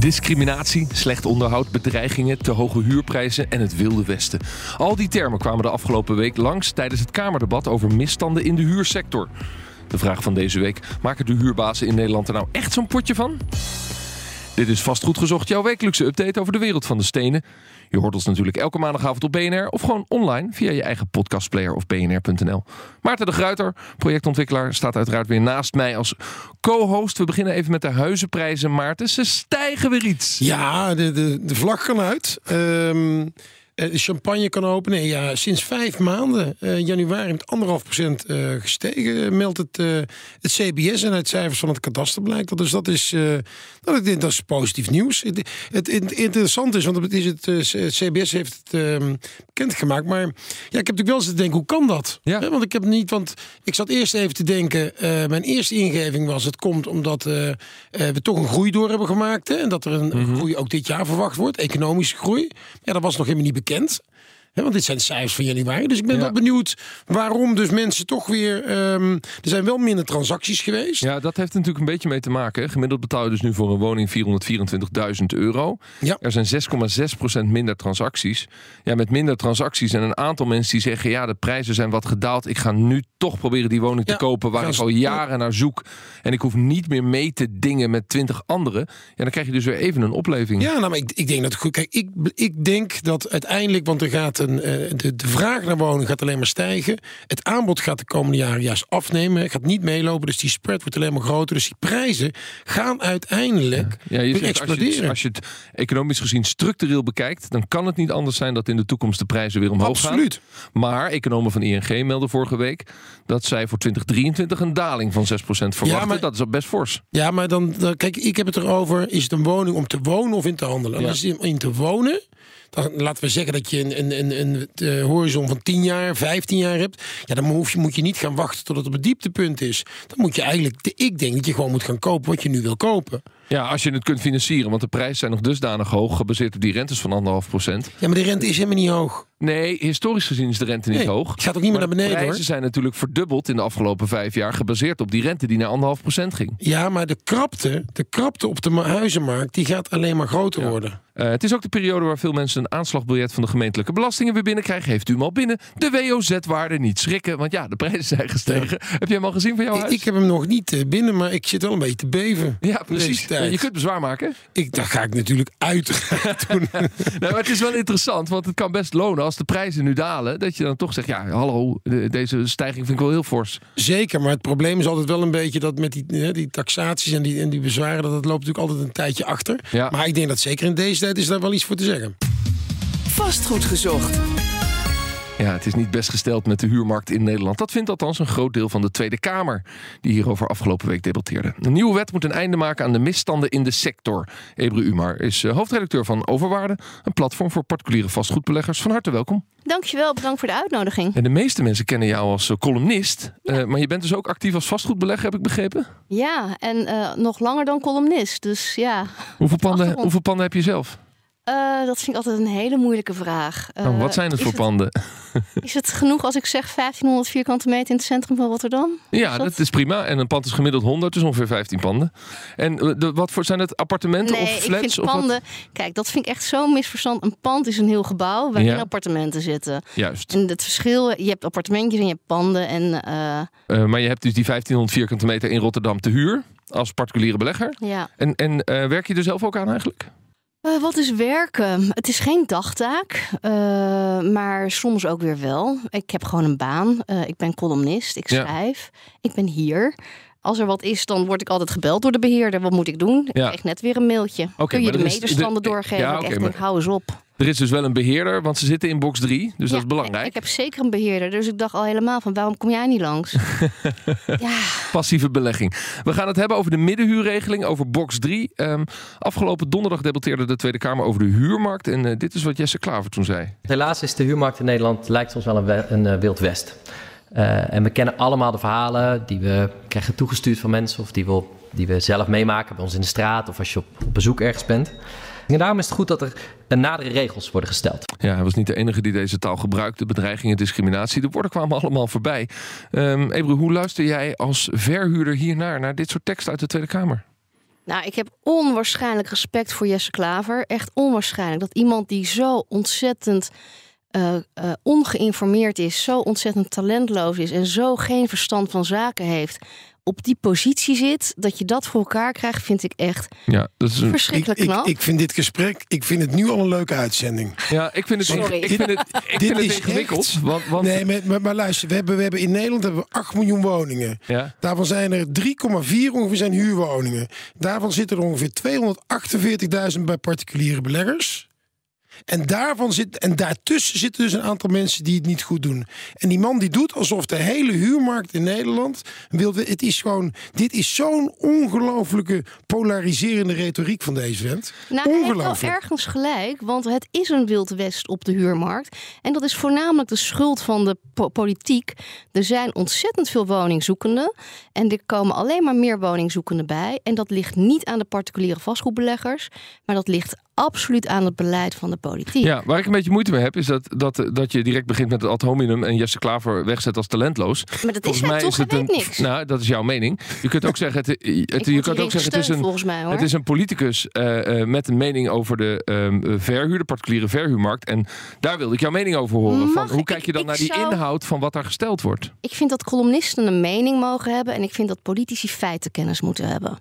Discriminatie, slecht onderhoud, bedreigingen, te hoge huurprijzen en het wilde westen. Al die termen kwamen de afgelopen week langs tijdens het Kamerdebat over misstanden in de huursector. De vraag van deze week: maken de huurbazen in Nederland er nou echt zo'n potje van? Dit is vastgoed gezocht, jouw wekelijkse update over de wereld van de stenen. Je hoort ons natuurlijk elke maandagavond op BNR of gewoon online via je eigen podcastplayer of bnr.nl. Maarten de Gruiter, projectontwikkelaar, staat uiteraard weer naast mij als co-host. We beginnen even met de huizenprijzen, Maarten. Ze stijgen weer iets. Ja, de, de, de kan uit. Eh, de champagne kan openen. Ja, sinds vijf maanden, uh, januari, met anderhalf procent uh, gestegen, meldt het, het CBS en uit cijfers van het kadaster blijkt dat. Dus dat is, dat, is, dat is positief nieuws. Het, het, het interessante is, want het, is het, het CBS heeft het ehm, bekendgemaakt, maar ja, ik heb natuurlijk wel eens te denken, hoe kan dat? Ja. want ik heb niet, want ik zat eerst even te denken, mijn eerste ingeving was, het komt omdat we toch een groei door hebben gemaakt hè, en dat er een Mhm. groei ook dit jaar verwacht wordt, economische groei. Ja, dat was nog helemaal niet bekend kent. He, want dit zijn de cijfers van januari. Dus ik ben Ja. wel benieuwd waarom dus mensen toch weer... ehm, er zijn wel minder transacties geweest. Ja, dat heeft er natuurlijk een beetje mee te maken. Gemiddeld betaal je dus nu voor een woning 424.000 euro. Ja. Er zijn 6,6% minder transacties. Ja, met minder transacties en een aantal mensen die zeggen... ja, de prijzen zijn wat gedaald. Ik ga nu toch proberen die woning te kopen... waar ik al jaren naar zoek. En ik hoef niet meer mee te dingen met 20 anderen. Ja, dan krijg je dus weer even een opleving. Ja, nou, maar ik, ik denk dat goed. Kijk, ik, ik denk dat uiteindelijk, want er gaat een, eh, de, de vraag naar woning gaat alleen maar stijgen. Het aanbod gaat de komende jaren juist afnemen. Gaat niet meelopen. Dus die spread wordt alleen maar groter. Dus die prijzen gaan uiteindelijk Ja, je zegt, als, je exploderen. als je het economisch gezien structureel bekijkt... dan kan het niet anders zijn dat in de toekomst de prijzen weer omhoog Absoluut. gaan. Maar economen van ING melden vorige week... dat zij voor 2023 een daling van 6% verwachten. maar- Dat is al best fors. Ja, maar dan, dan kijk, ik heb het erover. Is het een woning om te wonen of in te handelen? En Ja. Als het in te wonen, dan laten we zeggen dat je een, een, een, een, horizon van 10 jaar, 15 jaar hebt. Ja, dan hoef je, moet je niet gaan wachten tot het op het dieptepunt is. Dan moet je eigenlijk, ik denk dat je gewoon moet gaan kopen wat je nu wil kopen. Ja, als je het kunt financieren. Want de prijzen zijn nog dusdanig hoog... gebaseerd op die rentes van 1,5%. Ja, maar de rente is helemaal niet hoog. Nee, historisch gezien is de rente niet Nee, hoog. het gaat ook niet meer naar beneden, de prijzen hoor. zijn natuurlijk verdubbeld in de afgelopen vijf jaar... gebaseerd op die rente die naar 1,5% ging. Ja, maar de krapte, de krapte op de ma- huizenmarkt, die gaat alleen maar groter worden. Eh, het is ook de periode waar veel mensen een aanslagbiljet van de gemeentelijke belastingen weer binnenkrijgen. Heeft u hem al binnen? De WOZ-waarde niet schrikken, want ja, de prijzen zijn gestegen. Heb je hem al gezien van jouw Ik, huis? ik heb hem nog niet eh, binnen, maar ik zit wel een beetje te beven. ja, precies. Je kunt bezwaar maken. ik, dat ga ik natuurlijk uiteraard doen. Nee, maar het is wel interessant, want het kan best lonen als de prijzen nu dalen. Dat je dan toch zegt, ja, hallo, de- deze stijging vind ik wel heel fors. Zeker, maar het probleem is altijd wel een beetje dat met die, hè, die taxaties en die, en die bezwaren, dat het loopt natuurlijk altijd een tijdje achter. Ja. Maar ik denk dat zeker in deze tijd is daar wel iets voor te zeggen. Vastgoed gezocht. Ja, het is niet best gesteld met de huurmarkt in Nederland. Dat vindt althans een groot deel van de Tweede Kamer, die hierover afgelopen week debatteerde. Een nieuwe wet moet een einde maken aan de misstanden in de sector. Ebru Umar is eh, hoofdredacteur van Overwaarde, een platform voor particuliere vastgoedbeleggers. Van harte welkom. Dankjewel, bedankt voor de uitnodiging. En de meeste mensen kennen jou als eh, columnist, eh, maar je bent dus ook actief als vastgoedbelegger, heb ik begrepen. Ja, en nog langer dan columnist. Dus ja, Hoeveel panden, hoeveel panden heb je zelf? Eh, dat vind ik altijd een hele moeilijke vraag. Oh, Eh, wat zijn het voor panden? Is het genoeg als ik zeg 1500 vierkante meter in het centrum van Rotterdam? Ja, Is dat is prima. En een pand is gemiddeld 100, dus ongeveer 15 panden. En eh, de, wat voor zijn het appartementen Nee, of ik flats? vind of wat? panden... Kijk, dat vind ik echt zo'n misverstand. Een pand is een heel gebouw waarin Ja. appartementen zitten. Juist. En het verschil, je hebt appartementjes en je hebt panden. En eh, Eh, maar je hebt dus die 1500 vierkante meter in Rotterdam te huur als particuliere belegger. ja, En, en eh, werk je er zelf ook aan eigenlijk? Eh, wat is werken? Het is geen dagtaak, eh, maar soms ook weer wel. Ik heb gewoon een baan. Eh, ik ben columnist, ik Ja. schrijf. Ik ben hier. Als er wat is, dan word ik altijd gebeld door de beheerder. Wat moet ik doen? Ik Ja. krijg net weer een mailtje. Kun je de metersstanden de- doorgeven? Ja, ik oké, echt maar- denk, hou eens op. Er is dus wel een beheerder, want ze zitten in box 3. Dus dat is belangrijk. Ik heb zeker een beheerder. Dus ik dacht al helemaal van waarom kom jij niet langs? ja. Passieve belegging. We gaan het hebben over de middenhuurregeling, over box 3. Ehm, afgelopen donderdag debatteerde de Tweede Kamer over de huurmarkt. En uh, dit is wat Jesse Klaver toen zei. Helaas is de huurmarkt in Nederland lijkt soms wel een, een uh, wild west. Uh, en we kennen allemaal de verhalen die we krijgen toegestuurd van mensen of die we, die we zelf meemaken bij ons in de straat of als je op, op bezoek ergens bent. En daarom is het goed dat er nadere regels worden gesteld. Ja, hij was niet de enige die deze taal gebruikte. Bedreigingen, discriminatie, de woorden kwamen allemaal voorbij. Um, Ebru, hoe luister jij als verhuurder hiernaar, naar dit soort teksten uit de Tweede Kamer? Nou, ik heb onwaarschijnlijk respect voor Jesse Klaver. Echt onwaarschijnlijk. Dat iemand die zo ontzettend uh, uh, ongeïnformeerd is, zo ontzettend talentloos is en zo geen verstand van zaken heeft, op die positie zit, dat je dat voor elkaar krijgt, vind ik echt ja, dat is een... verschrikkelijk knap. Ik, ik, vind dit gesprek, ik vind het nu al een leuke uitzending. Ja, ik vind het, Sorry. Ik vind het, ik dit vind het is ingewikkeld. echt- Want, want, Nee, maar, maar, maar luister, we hebben, we hebben in Nederland hebben we 8 miljoen woningen. ja, Daarvan zijn er 3,4 ongeveer zijn huurwoningen. Daarvan zitten er ongeveer 248.000 bij particuliere beleggers. En, daarvan zit, en daartussen zitten dus een aantal mensen die het niet goed doen. En die man die doet alsof de hele huurmarkt in Nederland wilde. Het is gewoon. Dit is zo'n ongelooflijke polariserende retoriek van deze vent. Nou, heeft wel Ongelooflijk. ergens gelijk, want het is een wild west op de huurmarkt. En dat is voornamelijk de schuld van de po- politiek. Er zijn ontzettend veel woningzoekenden. En er komen alleen maar meer woningzoekenden bij. En dat ligt niet aan de particuliere vastgoedbeleggers, maar dat ligt absoluut aan het beleid van de politiek. ja, waar ik een beetje moeite mee heb, is dat, dat, dat je direct begint met het ad hominem en Jesse Klaver wegzet als talentloos. Maar dat is Volgens hij mij toch, is het een. niks. Nou, dat is jouw mening. Je kunt ook zeggen, het, het, je kunt ook zeggen, het is een. mij. Het is een politicus eh, eh, met een mening over de ehm, verhuur, de particuliere verhuurmarkt. En daar wilde ik jouw mening over horen. Mag Van, hoe ik? kijk je dan naar die zou- inhoud van wat daar gesteld wordt? Ik vind dat columnisten een mening mogen hebben en ik vind dat politici feitenkennis moeten hebben.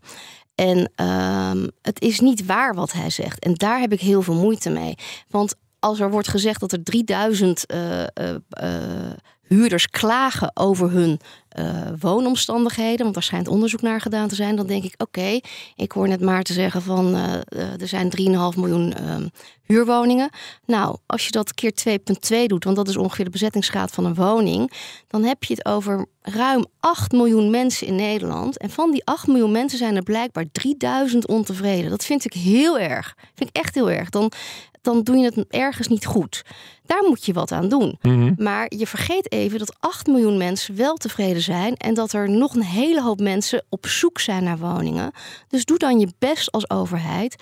En ehm, het is niet waar wat hij zegt. En daar heb ik heel veel moeite mee. Want als er wordt gezegd dat er 3000 eh, eh, eh, huurders klagen over hun eh, woonomstandigheden, want daar schijnt onderzoek naar gedaan te zijn, dan denk ik: oké, ik hoor net maar te zeggen van eh, eh, er zijn 3,5 miljoen ehm, huurwoningen. Nou, als je dat keer 2,2 doet, want dat is ongeveer de bezettingsgraad van een woning, dan heb je het over ruim 8 miljoen mensen in Nederland. En van die 8 miljoen mensen zijn er blijkbaar 3000 ontevreden. Dat vind ik heel erg. Vind ik echt heel erg. Dan, dan doe je het ergens niet goed. Daar moet je wat aan doen. Maar je vergeet even dat 8 miljoen mensen wel tevreden zijn en dat er nog een hele hoop mensen op zoek zijn naar woningen. Dus doe dan je best als overheid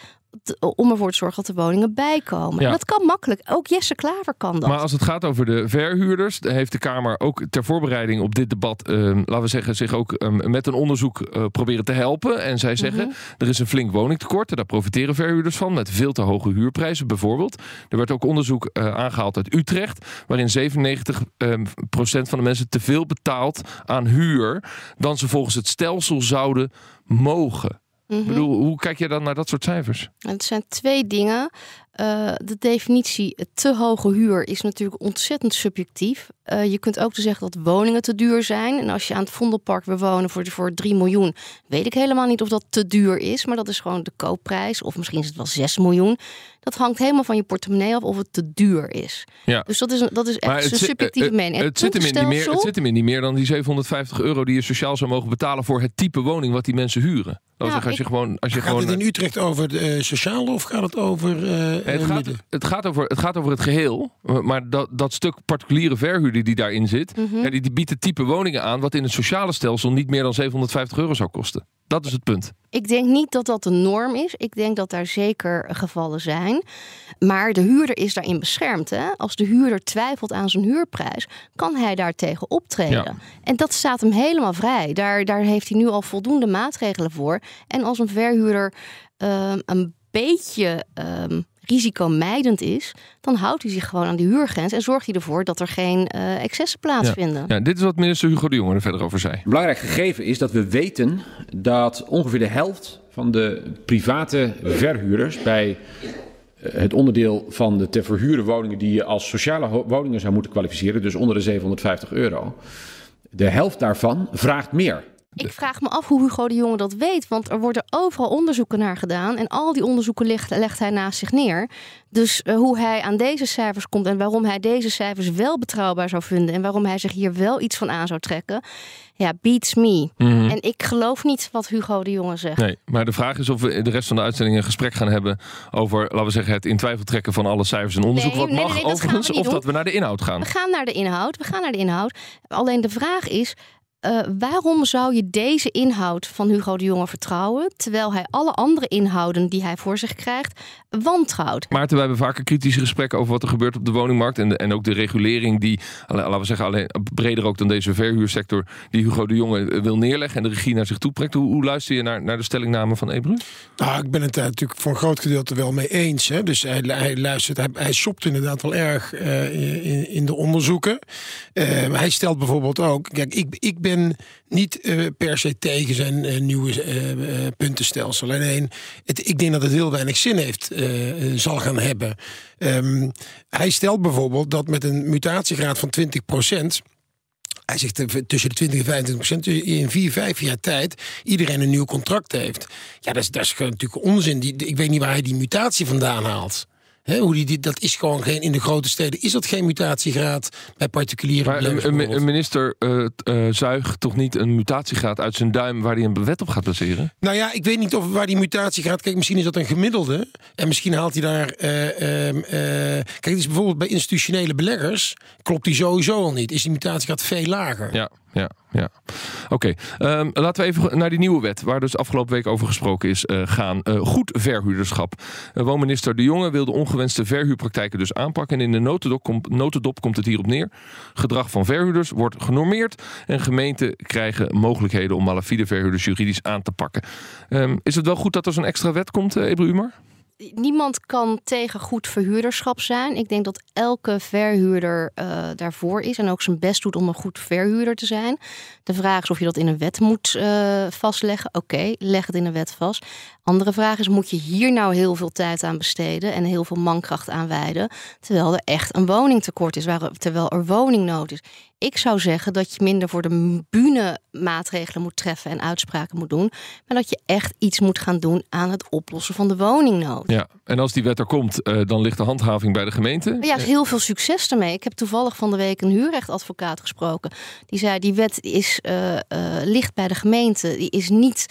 om ervoor te zorgen dat de woningen bijkomen. Ja. En dat kan makkelijk. Ook Jesse Klaver kan dat. Maar als het gaat over de verhuurders, heeft de Kamer ook ter voorbereiding op dit debat, ehm, laten we zeggen, zich ook ehm, met een onderzoek eh, proberen te helpen. En zij zeggen, er is een flink woningtekort en daar profiteren verhuurders van, met veel te hoge huurprijzen bijvoorbeeld. Er werd ook onderzoek eh, aangehaald uit Utrecht, waarin 97 ehm, procent van de mensen te veel betaalt aan huur dan ze volgens het stelsel zouden mogen. Mhm. Ik bedoel, hoe kijk je dan naar dat soort cijfers? Het zijn twee dingen. Eh, de definitie te hoge huur is natuurlijk ontzettend subjectief. Eh, je kunt ook te zeggen dat woningen te duur zijn. En als je aan het Vondelpark wil wonen voor, voor 3 miljoen, weet ik helemaal niet of dat te duur is. Maar dat is gewoon de koopprijs. Of misschien is het wel 6 miljoen. Dat hangt helemaal van je portemonnee af of het te duur is. Ja. Dus dat is, dat is echt een zit- subjectieve eh, mening. Het, zit hem in niet meer, het zit hem in niet meer dan die 750 euro die je sociaal zou mogen betalen voor het type woning wat die mensen huren. Dat Ja, zeggen, als je gewoon. Als je Gaat gewoon het in Utrecht over de sociale of gaat het over eh, het, gaat, het, gaat over, het gaat over het geheel. Maar dat, dat stuk particuliere verhuurder die daarin zit, Mhm. ja, die, die biedt het type woningen aan wat in het sociale stelsel niet meer dan 750 euro zou kosten. Dat is het punt. Ik denk niet dat dat de norm is. Ik denk dat daar zeker gevallen zijn. Maar de huurder is daarin beschermd. Hè? Als de huurder twijfelt aan zijn huurprijs, kan hij daartegen optreden. Ja. En dat staat hem helemaal vrij. Daar, daar heeft hij nu al voldoende maatregelen voor. En als een verhuurder ehm, een beetje ehm, risicomijdend is, dan houdt hij zich gewoon aan die huurgrens en zorgt hij ervoor dat er geen eh, excessen plaatsvinden. Ja, dit is wat minister Hugo de Jonge er verder over zei. Een belangrijk gegeven is dat we weten dat ongeveer de helft van de private verhuurders bij eh, het onderdeel van de te verhuren woningen die je als sociale woningen zou moeten kwalificeren, dus onder de 750 euro, de helft daarvan vraagt meer. Ik vraag me af hoe Hugo de Jonge dat weet. Want er worden overal onderzoeken naar gedaan. En al die onderzoeken legt, legt hij naast zich neer. Dus uh, hoe hij aan deze cijfers komt en waarom hij deze cijfers wel betrouwbaar zou vinden. En waarom hij zich hier wel iets van aan zou trekken. Ja, beats me. Mhm. En ik geloof niet wat Hugo de Jonge zegt. Nee, maar de vraag is of we de rest van de uitzending een gesprek gaan hebben over, laten we zeggen, het in twijfel trekken van alle cijfers en onderzoek. Nee, wat nee, mag nee, overigens, of doen. dat we naar de inhoud gaan. We gaan naar de inhoud. We gaan naar de inhoud. Alleen de vraag is. Eh, waarom zou je deze inhoud van Hugo de Jonge vertrouwen, terwijl hij alle andere inhouden die hij voor zich krijgt wantrouwt? Maarten, wij hebben vaker kritische gesprekken over wat er gebeurt op de woningmarkt. En, de- en ook de regulering die, laten we zeggen, alleen breder ook dan deze verhuursector, die Hugo de Jonge eh, wil neerleggen en de regie naar zich toe trekt. Hoe, hoe luister je naar, naar de stellingname van Ebru? Nou, ik ben het daar natuurlijk voor een groot gedeelte wel mee eens. Hè. Dus hij, hij luistert, hij, hij shopt inderdaad wel erg eh, in, in de onderzoeken. Eh, maar hij stelt bijvoorbeeld ook, kijk, ik, ik ben niet eh, per se tegen zijn eh, nieuwe eh, puntenstelsel. Alleen, het, ik denk dat het heel weinig zin heeft, zal gaan hebben. Ehm, hij stelt bijvoorbeeld dat met een mutatiegraad van 20% hij zegt tussen de 20 en 25 procent in vier, vijf jaar tijd iedereen een nieuw contract heeft. Ja, dat is, dat is natuurlijk onzin. Die, ik weet niet waar hij die mutatie vandaan haalt. Hè, hoe die, die, dat is gewoon geen, in de grote steden is dat geen mutatiegraad bij particuliere Maar een, minister eh, zuigt toch niet een mutatiegraad uit zijn duim waar hij een wet op gaat baseren? Nou ja, ik weet niet of waar die mutatie gaat. Kijk, misschien is dat een gemiddelde. En misschien haalt hij daar. eh, ehm, eh, kijk, het is bijvoorbeeld bij institutionele beleggers. Klopt die sowieso al niet. Is die mutatiegraad veel lager. Ja, ja, ja. Oké, ehm, laten we even naar die nieuwe wet, waar dus afgelopen week over gesproken is, eh, gaan. Eh, goed verhuurderschap. Uh, woonminister De Jonge wil de ongewenste verhuurpraktijken dus aanpakken. En in de notendop komt, komt het hierop neer. Gedrag van verhuurders wordt genormeerd. En gemeenten krijgen mogelijkheden om malafide verhuurders juridisch aan te pakken. Ehm, is het wel goed dat er zo'n extra wet komt, uh, Ebru Umar? Niemand kan tegen goed verhuurderschap zijn. Ik denk dat elke verhuurder uh, daarvoor is en ook zijn best doet om een goed verhuurder te zijn. De vraag is of je dat in een wet moet uh, vastleggen. Oké, leg het in een wet vast. Andere vraag is, moet je hier nou heel veel tijd aan besteden en heel veel mankracht aan wijden, terwijl er echt een woningtekort is, waar, terwijl er woningnood is. Ik zou zeggen dat je minder voor de bühne maatregelen moet treffen en uitspraken moet doen, maar dat je echt iets moet gaan doen aan het oplossen van de woningnood. Ja, en als die wet er komt, uh, dan ligt de handhaving bij de gemeente. Ja, heel veel succes ermee. Ik heb toevallig van de week een huurrechtadvocaat gesproken. Die zei, die wet is, uh, uh, ligt bij de gemeente. Die is niet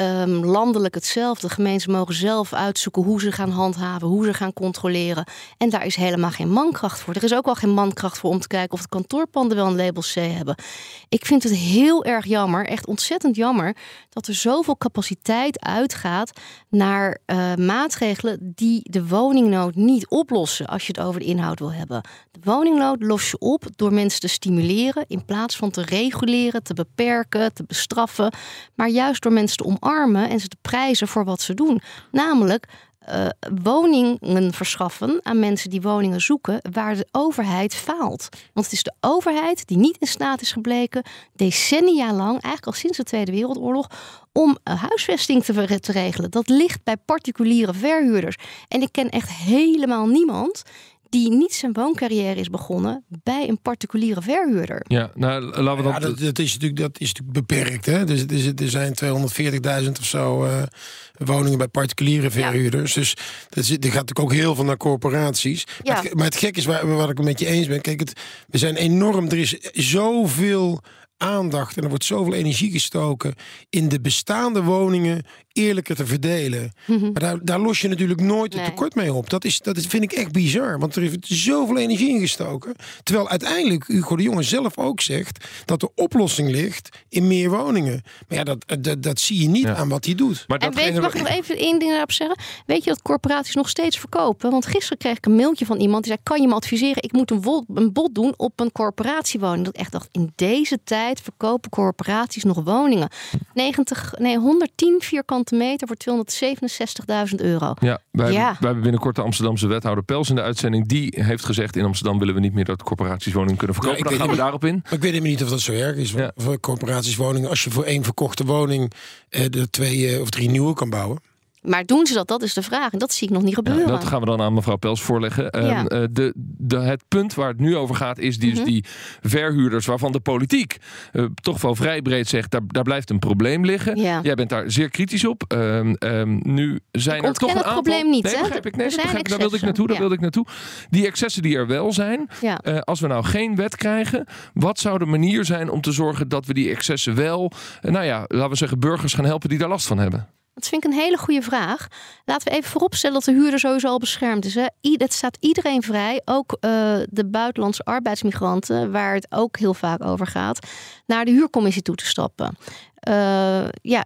um, landelijk hetzelfde. Gemeenten mogen zelf uitzoeken hoe ze gaan handhaven, hoe ze gaan controleren. En daar is helemaal geen mankracht voor. Er is ook al geen mankracht voor om te kijken of de kantoorpanden wel een label C hebben. Ik vind het heel erg jammer, echt ontzettend jammer, dat er zoveel capaciteit uitgaat naar uh, maatregelen die de woningnood niet oplossen als je het over de inhoud wil hebben. De woningnood los je op door mensen te stimuleren in plaats van te reguleren, te beperken, te bestraffen, maar juist door mensen te omarmen en ze te prijzen voor wat ze doen. Namelijk uh, woningen verschaffen aan mensen die woningen zoeken waar de overheid faalt. Want het is de overheid die niet in staat is gebleken decennia lang, eigenlijk al sinds de Tweede Wereldoorlog, om huisvesting te, te regelen. Dat ligt bij particuliere verhuurders. En ik ken echt helemaal niemand die niet zijn wooncarrière is begonnen bij een particuliere verhuurder. Ja, nou, laten we dat... Ja, dat, dat, is natuurlijk, dat is natuurlijk beperkt. Hè? Dus, dus er zijn 240.000 of zo uh, woningen bij particuliere verhuurders. Ja. Dus dat is, er gaat natuurlijk ook heel veel naar corporaties. Ja. Maar, het, maar het gek is, waar, waar ik het met je eens ben... Kijk, het, we zijn enorm... Er is zoveel aandacht en er wordt zoveel energie gestoken in de bestaande woningen eerlijker te verdelen. Mm -hmm. Maar daar, daar, los je natuurlijk nooit het nee. tekort mee op. Dat, is, dat is, vind ik echt bizar, want er is zoveel energie in gestoken. Terwijl uiteindelijk Hugo de Jonge zelf ook zegt dat de oplossing ligt in meer woningen. Maar ja, dat, dat, dat zie je niet ja. aan wat hij doet. Maar en weet je, mag ik nog even één ding daarop zeggen? Weet je dat corporaties nog steeds verkopen? Want gisteren kreeg ik een mailtje van iemand die zei: Kan je me adviseren? Ik moet een, bod, een bod doen op een corporatiewoning. Dat ik echt dacht: in deze tijd verkopen corporaties nog woningen. 90, nee, 110 vierkante meter voor 267.000 euro. Ja, wij, ja. wij hebben binnenkort de Amsterdamse wethouder Pels in de uitzending. Die heeft gezegd: in Amsterdam willen we niet meer dat corporaties woningen kunnen verkopen. Ja, Dan gaan we daarop in. Maar ik weet niet of dat zo erg is. Ja. Voor corporaties woningen, als je voor één verkochte woning eh, er twee eh, of drie nieuwe kan bouwen. Maar doen ze dat? Dat is de vraag. En dat zie ik nog niet gebeuren. Ja, dat gaan we dan aan mevrouw Pels voorleggen. Ehm, Ja. eh, de, de, het punt waar het nu over gaat is die, Mhm. die verhuurders waarvan de politiek eh, toch wel vrij breed zegt, daar, daar blijft een probleem liggen. Ja. Jij bent daar zeer kritisch op. Ehm, ehm, nu zijn Ik er toch een het aantal... probleem niet, Nee, hè? begrijp ik. Nee, begrijp ik. Daar wilde ik naartoe. Daar wilde ik naartoe. Die excessen die er wel zijn, eh, als we nou geen wet krijgen, wat zou de manier zijn om te zorgen dat we die excessen wel, nou ja, laten we zeggen, burgers gaan helpen die daar last van hebben? Dat vind ik een hele goede vraag. Laten we even vooropstellen dat de huurder sowieso al beschermd is. Het staat iedereen vrij, ook eh, de buitenlandse arbeidsmigranten, waar het ook heel vaak over gaat, naar de huurcommissie toe te stappen. Eh, ja,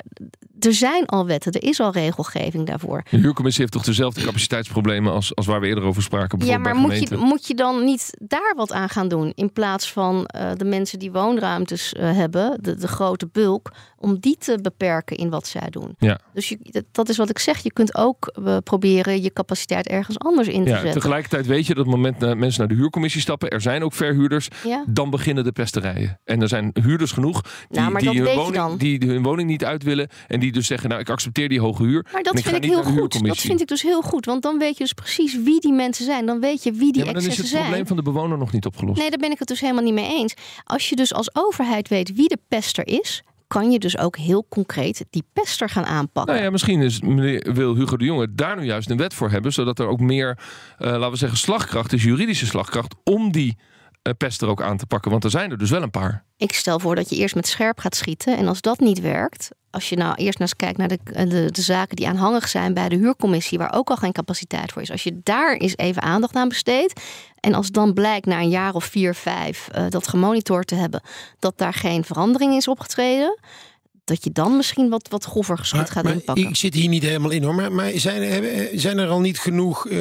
er zijn al wetten, er is al regelgeving daarvoor. De huurcommissie heeft toch dezelfde capaciteitsproblemen als, als waar we eerder over spraken, Ja, maar moet je, moet je dan niet daar wat aan gaan doen? In plaats van eh, de mensen die woonruimtes eh, hebben, de, de grote bulk, om die te beperken in wat zij doen. Ja. Dus je, dat- is wat ik zeg. Je kunt ook proberen je capaciteit ergens anders in te Ja, zetten. tegelijkertijd weet je dat op het moment dat mensen naar de huurcommissie stappen, er zijn ook verhuurders, Ja. dan beginnen de pesterijen. En er zijn huurders genoeg die, Nou, maar die, dat hun woning, dan. Die hun woning niet uit willen en die dus zeggen, nou ik accepteer die hoge huur. Maar dat ik vind ik heel goed. Dat vind ik dus heel goed. Want dan weet je dus precies wie die mensen zijn. Dan weet je wie die ja, maar dan is het zijn. probleem van de bewoner nog niet opgelost. Nee, daar ben ik het dus helemaal niet mee eens. Als je dus als overheid weet wie de pester is, kan je dus ook heel concreet die pester gaan aanpakken. Nou ja, misschien is, meneer, wil Hugo de Jonge daar nu juist een wet voor hebben, zodat er ook meer, eh, laten we zeggen, slagkracht is, juridische slagkracht, om die pester ook aan te pakken. Want er zijn er dus wel een paar. Ik stel voor dat je eerst met scherp gaat schieten. En als dat niet werkt, als je nou eerst naar eens kijkt naar de, de, de zaken die aanhangig zijn bij de huurcommissie, waar ook al geen capaciteit voor is. Als je daar eens even aandacht aan besteedt. En als dan blijkt na een jaar of vier, vijf eh, dat gemonitord te hebben, dat daar geen verandering is opgetreden. Dat je dan misschien wat, wat grover geschut Maar- gaat maar inpakken. Ik zit hier niet helemaal in hoor. Maar, maar zijn, er, zijn er al niet genoeg eh,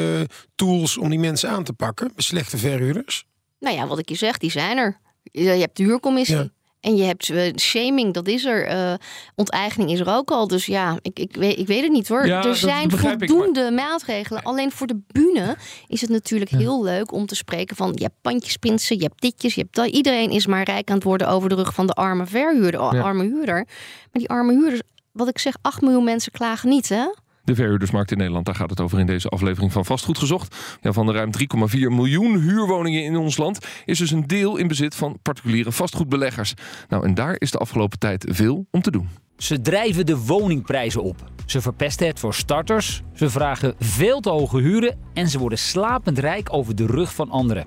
tools om die mensen aan te pakken? Slechte verhuurders? Nou ja, wat ik je zeg, die zijn er. Je hebt de huurcommissie. Ja. En je hebt eh, shaming, dat is er. Eh, onteigening is er ook al. Dus ja, ik, ik, weet, ik weet het niet hoor. Ja, er zijn ik, voldoende maatregelen. Alleen voor de bühne is het natuurlijk heel leuk om te spreken van... je hebt pandjesprinsen, je hebt ditjes, je hebt dat. Iedereen is maar rijk aan het worden over de rug van de arme verhuurder, Ja. arme huurder. Maar die arme huurders, wat ik zeg, 8 miljoen mensen klagen niet hè? De verhuurdersmarkt in Nederland, daar gaat het over in deze aflevering van Vastgoed Gezocht. Ja, van de ruim 3,4 miljoen huurwoningen in ons land is dus een deel in bezit van particuliere vastgoedbeleggers. Nou, en daar is de afgelopen tijd veel om te doen. Ze drijven de woningprijzen op. Ze verpesten het voor starters. Ze vragen veel te hoge huren en ze worden slapend rijk over de rug van anderen.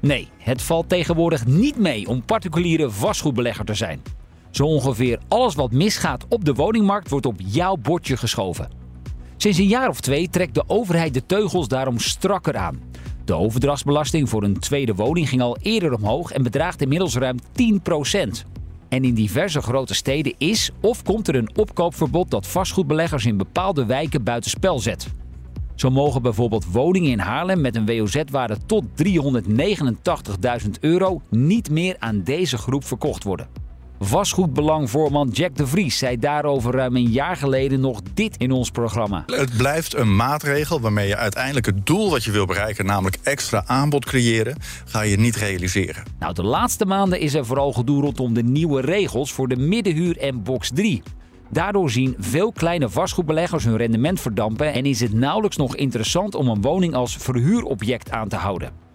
Nee, het valt tegenwoordig niet mee om particuliere vastgoedbelegger te zijn. Zo ongeveer alles wat misgaat op de woningmarkt wordt op jouw bordje geschoven. Sinds een jaar of twee trekt de overheid de teugels daarom strakker aan. De overdrachtsbelasting voor een tweede woning ging al eerder omhoog en bedraagt inmiddels ruim 10%. En in diverse grote steden is of komt er een opkoopverbod dat vastgoedbeleggers in bepaalde wijken buitenspel zet. Zo mogen bijvoorbeeld woningen in Haarlem met een WOZ-waarde tot 389.000 euro niet meer aan deze groep verkocht worden. Vastgoedbelangvoorman Jack de Vries zei daarover ruim een jaar geleden nog dit in ons programma. Het blijft een maatregel waarmee je uiteindelijk het doel wat je wil bereiken, namelijk extra aanbod creëren, ga je niet realiseren. Nou, de laatste maanden is er vooral gedoe rondom de nieuwe regels voor de middenhuur en box 3. Daardoor zien veel kleine vastgoedbeleggers hun rendement verdampen en is het nauwelijks nog interessant om een woning als verhuurobject aan te houden.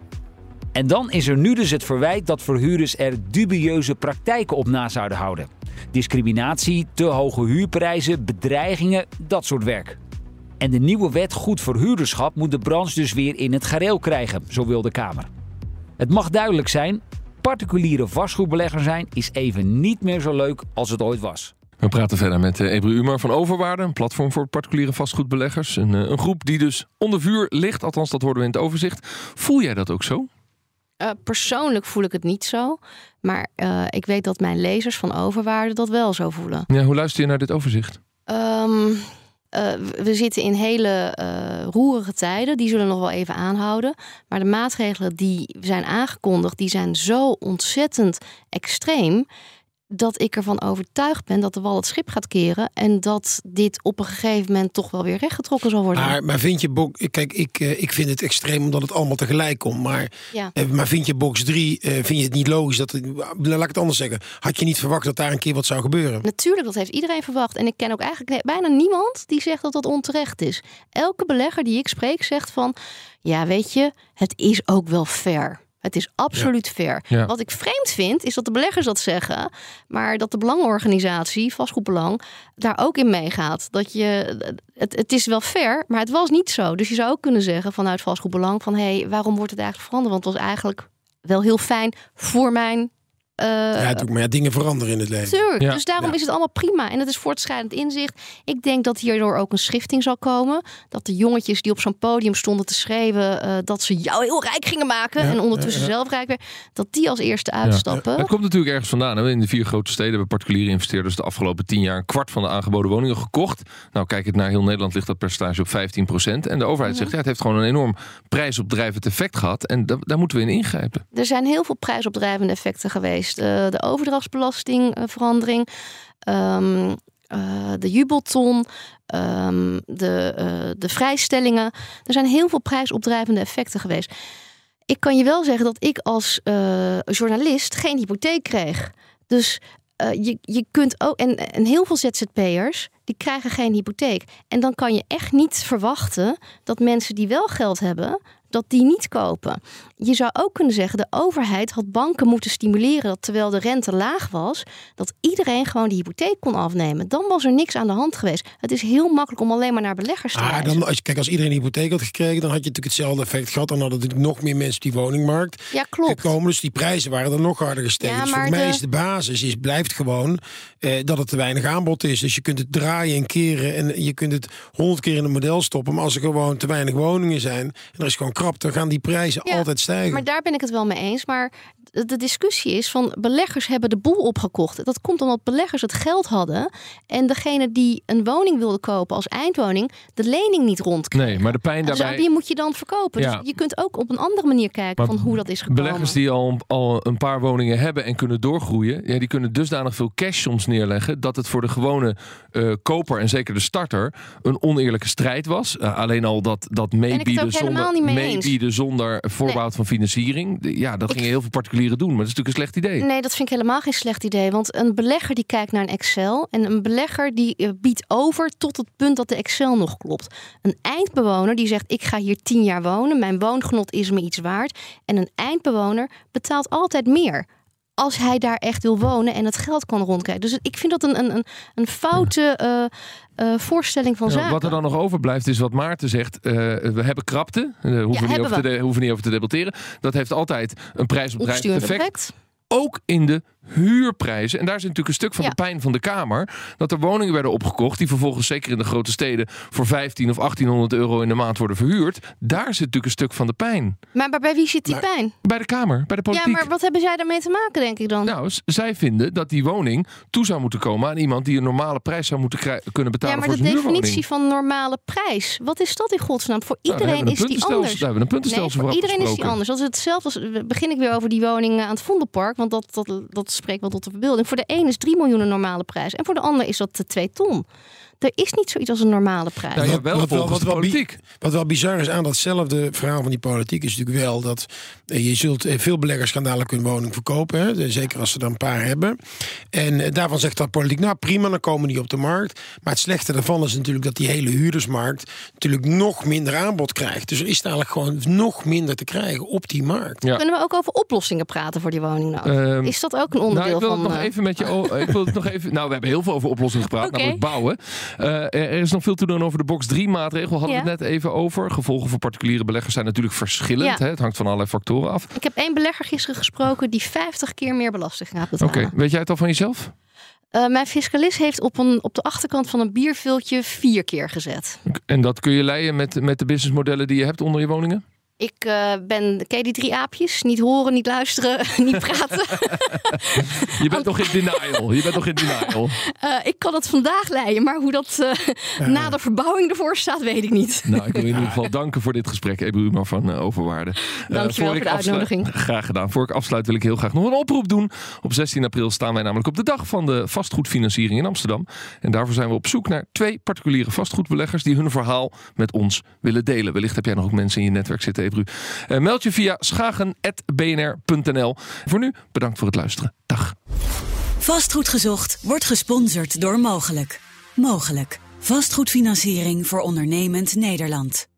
En dan is er nu dus het verwijt dat verhuurders er dubieuze praktijken op na zouden houden. Discriminatie, te hoge huurprijzen, bedreigingen, dat soort werk. En de nieuwe wet goed verhuurderschap moet de branche dus weer in het gareel krijgen, zo wil de Kamer. Het mag duidelijk zijn, particuliere vastgoedbelegger zijn is even niet meer zo leuk als het ooit was. We praten verder met eh, Ebru Umar van Overwaarde, een platform voor particuliere vastgoedbeleggers. Een, eh, een groep die dus onder vuur ligt, althans dat hoorden we in het overzicht. Voel jij dat ook zo? Eh, persoonlijk voel ik het niet zo. Maar eh, ik weet dat mijn lezers van Overwaarde dat wel zo voelen. Ja, hoe luister je naar dit overzicht? Ehm, eh, we zitten in hele roerige tijden. Die zullen nog wel even aanhouden. Maar de maatregelen die zijn aangekondigd, die zijn zo ontzettend extreem. Dat ik ervan overtuigd ben dat de wal het schip gaat keren. En dat dit op een gegeven moment toch wel weer rechtgetrokken zal worden. Maar, maar vind je Box... Kijk, ik, eh, ik vind het extreem omdat het allemaal tegelijk komt. Maar, Ja. eh, maar vind je Box 3, eh, vind je het niet logisch dat... Het, laat ik het anders zeggen. Had je niet verwacht dat daar een keer wat zou gebeuren? Natuurlijk, dat heeft iedereen verwacht. En ik ken ook eigenlijk bijna niemand die zegt dat dat onterecht is. Elke belegger die ik spreek zegt van... ja, weet je, het is ook wel fair. Het is absoluut fair. Ja. Wat ik vreemd vind, is dat de beleggers dat zeggen... maar dat de belangenorganisatie, vastgoedbelang, daar ook in meegaat. Dat je, het, het is wel fair, maar het was niet zo. Dus je zou ook kunnen zeggen vanuit vastgoedbelang... van hé, hey, waarom wordt het eigenlijk veranderd? Want het was eigenlijk wel heel fijn voor mijn... eh, ja, maar dingen veranderen in het leven. Tuurlijk, Ja. dus daarom Ja. is het allemaal prima. En het is voortschrijdend inzicht. Ik denk dat hierdoor ook een schifting zal komen. Dat de jongetjes die op zo'n podium stonden te schreeuwen... eh, dat ze jou heel rijk gingen maken... Ja, en ondertussen zelf rijk werden... dat die als eerste uitstappen. Het komt natuurlijk ergens vandaan. Hè? In de vier grote steden hebben particuliere investeerders de afgelopen tien jaar een kwart van de aangeboden woningen gekocht. Nou, kijk het naar heel Nederland ligt dat percentage op 15% En de overheid zegt ja, het heeft gewoon een enorm prijsopdrijvend effect gehad. En da- daar moeten we in ingrijpen. Er zijn heel veel prijsopdrijvende effecten geweest. Eh, de overdrachtsbelastingverandering... ehm, eh, de jubelton, ehm, de, eh, de vrijstellingen. Er zijn heel veel prijsopdrijvende effecten geweest. Ik kan je wel zeggen dat ik als journalist geen hypotheek kreeg. Dus je, je kunt ook. En, en heel veel ZZP'ers die krijgen geen hypotheek. En dan kan je echt niet verwachten dat mensen die wel geld hebben. Dat die niet kopen. Je zou ook kunnen zeggen, de overheid had banken moeten stimuleren dat terwijl de rente laag was, dat iedereen gewoon die hypotheek kon afnemen. Dan was er niks aan de hand geweest. Het is heel makkelijk om alleen maar naar beleggers te Ah, dan, als, kijk, als iedereen een hypotheek had gekregen, dan had je natuurlijk hetzelfde effect gehad. Dan hadden natuurlijk nog meer mensen die woningmarkt Ja, klopt. gekomen. Dus die prijzen waren dan nog harder gestegen. Ja, dus voor mij de- is de basis is, blijft gewoon eh, dat het te weinig aanbod is. Dus je kunt het draaien en keren en je kunt het honderd keer in een model stoppen. Maar als er gewoon te weinig woningen zijn en er is gewoon dan gaan die prijzen Ja, altijd stijgen. Maar daar ben ik het wel mee eens. Maar de discussie is van beleggers hebben de boel opgekocht. Dat komt omdat beleggers het geld hadden. En degene die een woning wilde kopen als eindwoning, de lening niet rondkreeg. Nee, maar de pijn Dus daarbij... die moet je dan verkopen. Ja. Dus je kunt ook op een andere manier kijken Maar van hoe dat is gekomen. Beleggers die al, al een paar woningen hebben en kunnen doorgroeien, ja, die kunnen dusdanig veel cash soms neerleggen dat het voor de gewone eh, koper en zeker de starter een oneerlijke strijd was. Eh, alleen al dat, dat meebieden ook helemaal zonder, niet mee. Meebieden zonder voorbouw van financiering. Ja, dat gingen heel veel particulieren doen, maar dat is natuurlijk een slecht idee. Nee, dat vind ik helemaal geen slecht idee. Want een belegger die kijkt naar een Excel. En een belegger die eh, biedt over tot het punt dat de Excel nog klopt. Een eindbewoner die zegt: Ik ga hier tien jaar wonen. Mijn woongenot is me iets waard. En een eindbewoner betaalt altijd meer. Als hij daar echt wil wonen en het geld kan rondkrijgen. Dus ik vind dat een, een, een, een foute eh, eh, voorstelling van Ja, zaken. wat er dan nog overblijft is wat Maarten zegt. eh, we hebben krapte. Daar hoeven, we niet over te we. hoeven niet over te debatteren. Dat heeft altijd een Opgestuurd effect. effect. ook in de huurprijzen. En daar zit natuurlijk een stuk van Ja. de pijn van de Kamer. Dat er woningen werden opgekocht die vervolgens zeker in de grote steden voor 15 of 1800 euro in de maand worden verhuurd. Daar zit natuurlijk een stuk van de pijn. Maar, maar bij wie zit die pijn? Bij de Kamer, bij de politiek. Ja, maar wat hebben zij daarmee te maken, denk ik dan? Nou, zij vinden dat die woning toe zou moeten komen aan iemand die een normale prijs zou moeten kunnen betalen Ja, maar voor de definitie van normale prijs, wat is dat in godsnaam? Voor Nou, iedereen is die anders. Daar hebben we een puntenstelsel nee, voor voor iedereen is die anders. Dat is hetzelfde als begin ik weer over die woning aan het Vondelpark, want dat, dat, dat spreekt wel tot de verbeelding. Voor de een is 3 miljoen een normale prijs en voor de ander is dat 2 ton. Er is niet zoiets als een normale prijs. Nou ja, wel wat wel- volgens wat wel politiek. Wat wel bizar is aan datzelfde verhaal van die politiek is natuurlijk wel dat eh, je zult eh, veel beleggers gaan dadelijk hun woning verkopen. Hè? Zeker als ze er een paar hebben. En eh, daarvan zegt dat politiek, nou prima, dan komen die op de markt. Maar het slechte daarvan is natuurlijk dat die hele huurdersmarkt natuurlijk nog minder aanbod krijgt. Dus er is dadelijk gewoon nog minder te krijgen op die markt. Ja. Kunnen we ook over oplossingen praten voor die woningnnood? Ehm, is dat ook een Nou, onderdeel ik wil van... het nog even met je. ik wil het nog even. Nou, we hebben heel veel over oplossingen gepraat, Oké. namelijk bouwen. Eh, er is nog veel te doen over de box 3 maatregel. Hadden we het net even over. Gevolgen voor particuliere beleggers zijn natuurlijk verschillend. Ja. Hè? Het hangt van allerlei factoren af. Ik heb één belegger gisteren gesproken die 50 keer meer belasting gaat Oké, betalen. weet jij het al van jezelf? Eh, mijn fiscalist heeft op, een, op de achterkant van een bierviltje vier keer gezet. En dat kun je leiden met, met de businessmodellen die je hebt onder je woningen? Ik uh, ben, ken je die drie aapjes? Niet horen, niet luisteren, niet praten. je bent nog in denial. Je bent nog in denial. Uh, ik kan het vandaag leiden, maar hoe dat uh, na de verbouwing ervoor staat, weet ik niet. Nou, ik wil in ieder geval danken voor dit gesprek, Ebru van Overwaarde. Dank je wel voor de uitnodiging. Graag gedaan. Voor ik afsluit wil ik heel graag nog een oproep doen. Op 16 april staan wij namelijk op de dag van de vastgoedfinanciering in Amsterdam. En daarvoor zijn we op zoek naar twee particuliere vastgoedbeleggers die hun verhaal met ons willen delen. Wellicht heb jij nog ook mensen in je netwerk zitten uh, meld je via schagen.bnr.nl. Voor nu, bedankt voor het luisteren. Dag. Vastgoed gezocht wordt gesponsord door Mogelijk. Mogelijk. Vastgoedfinanciering voor ondernemend Nederland.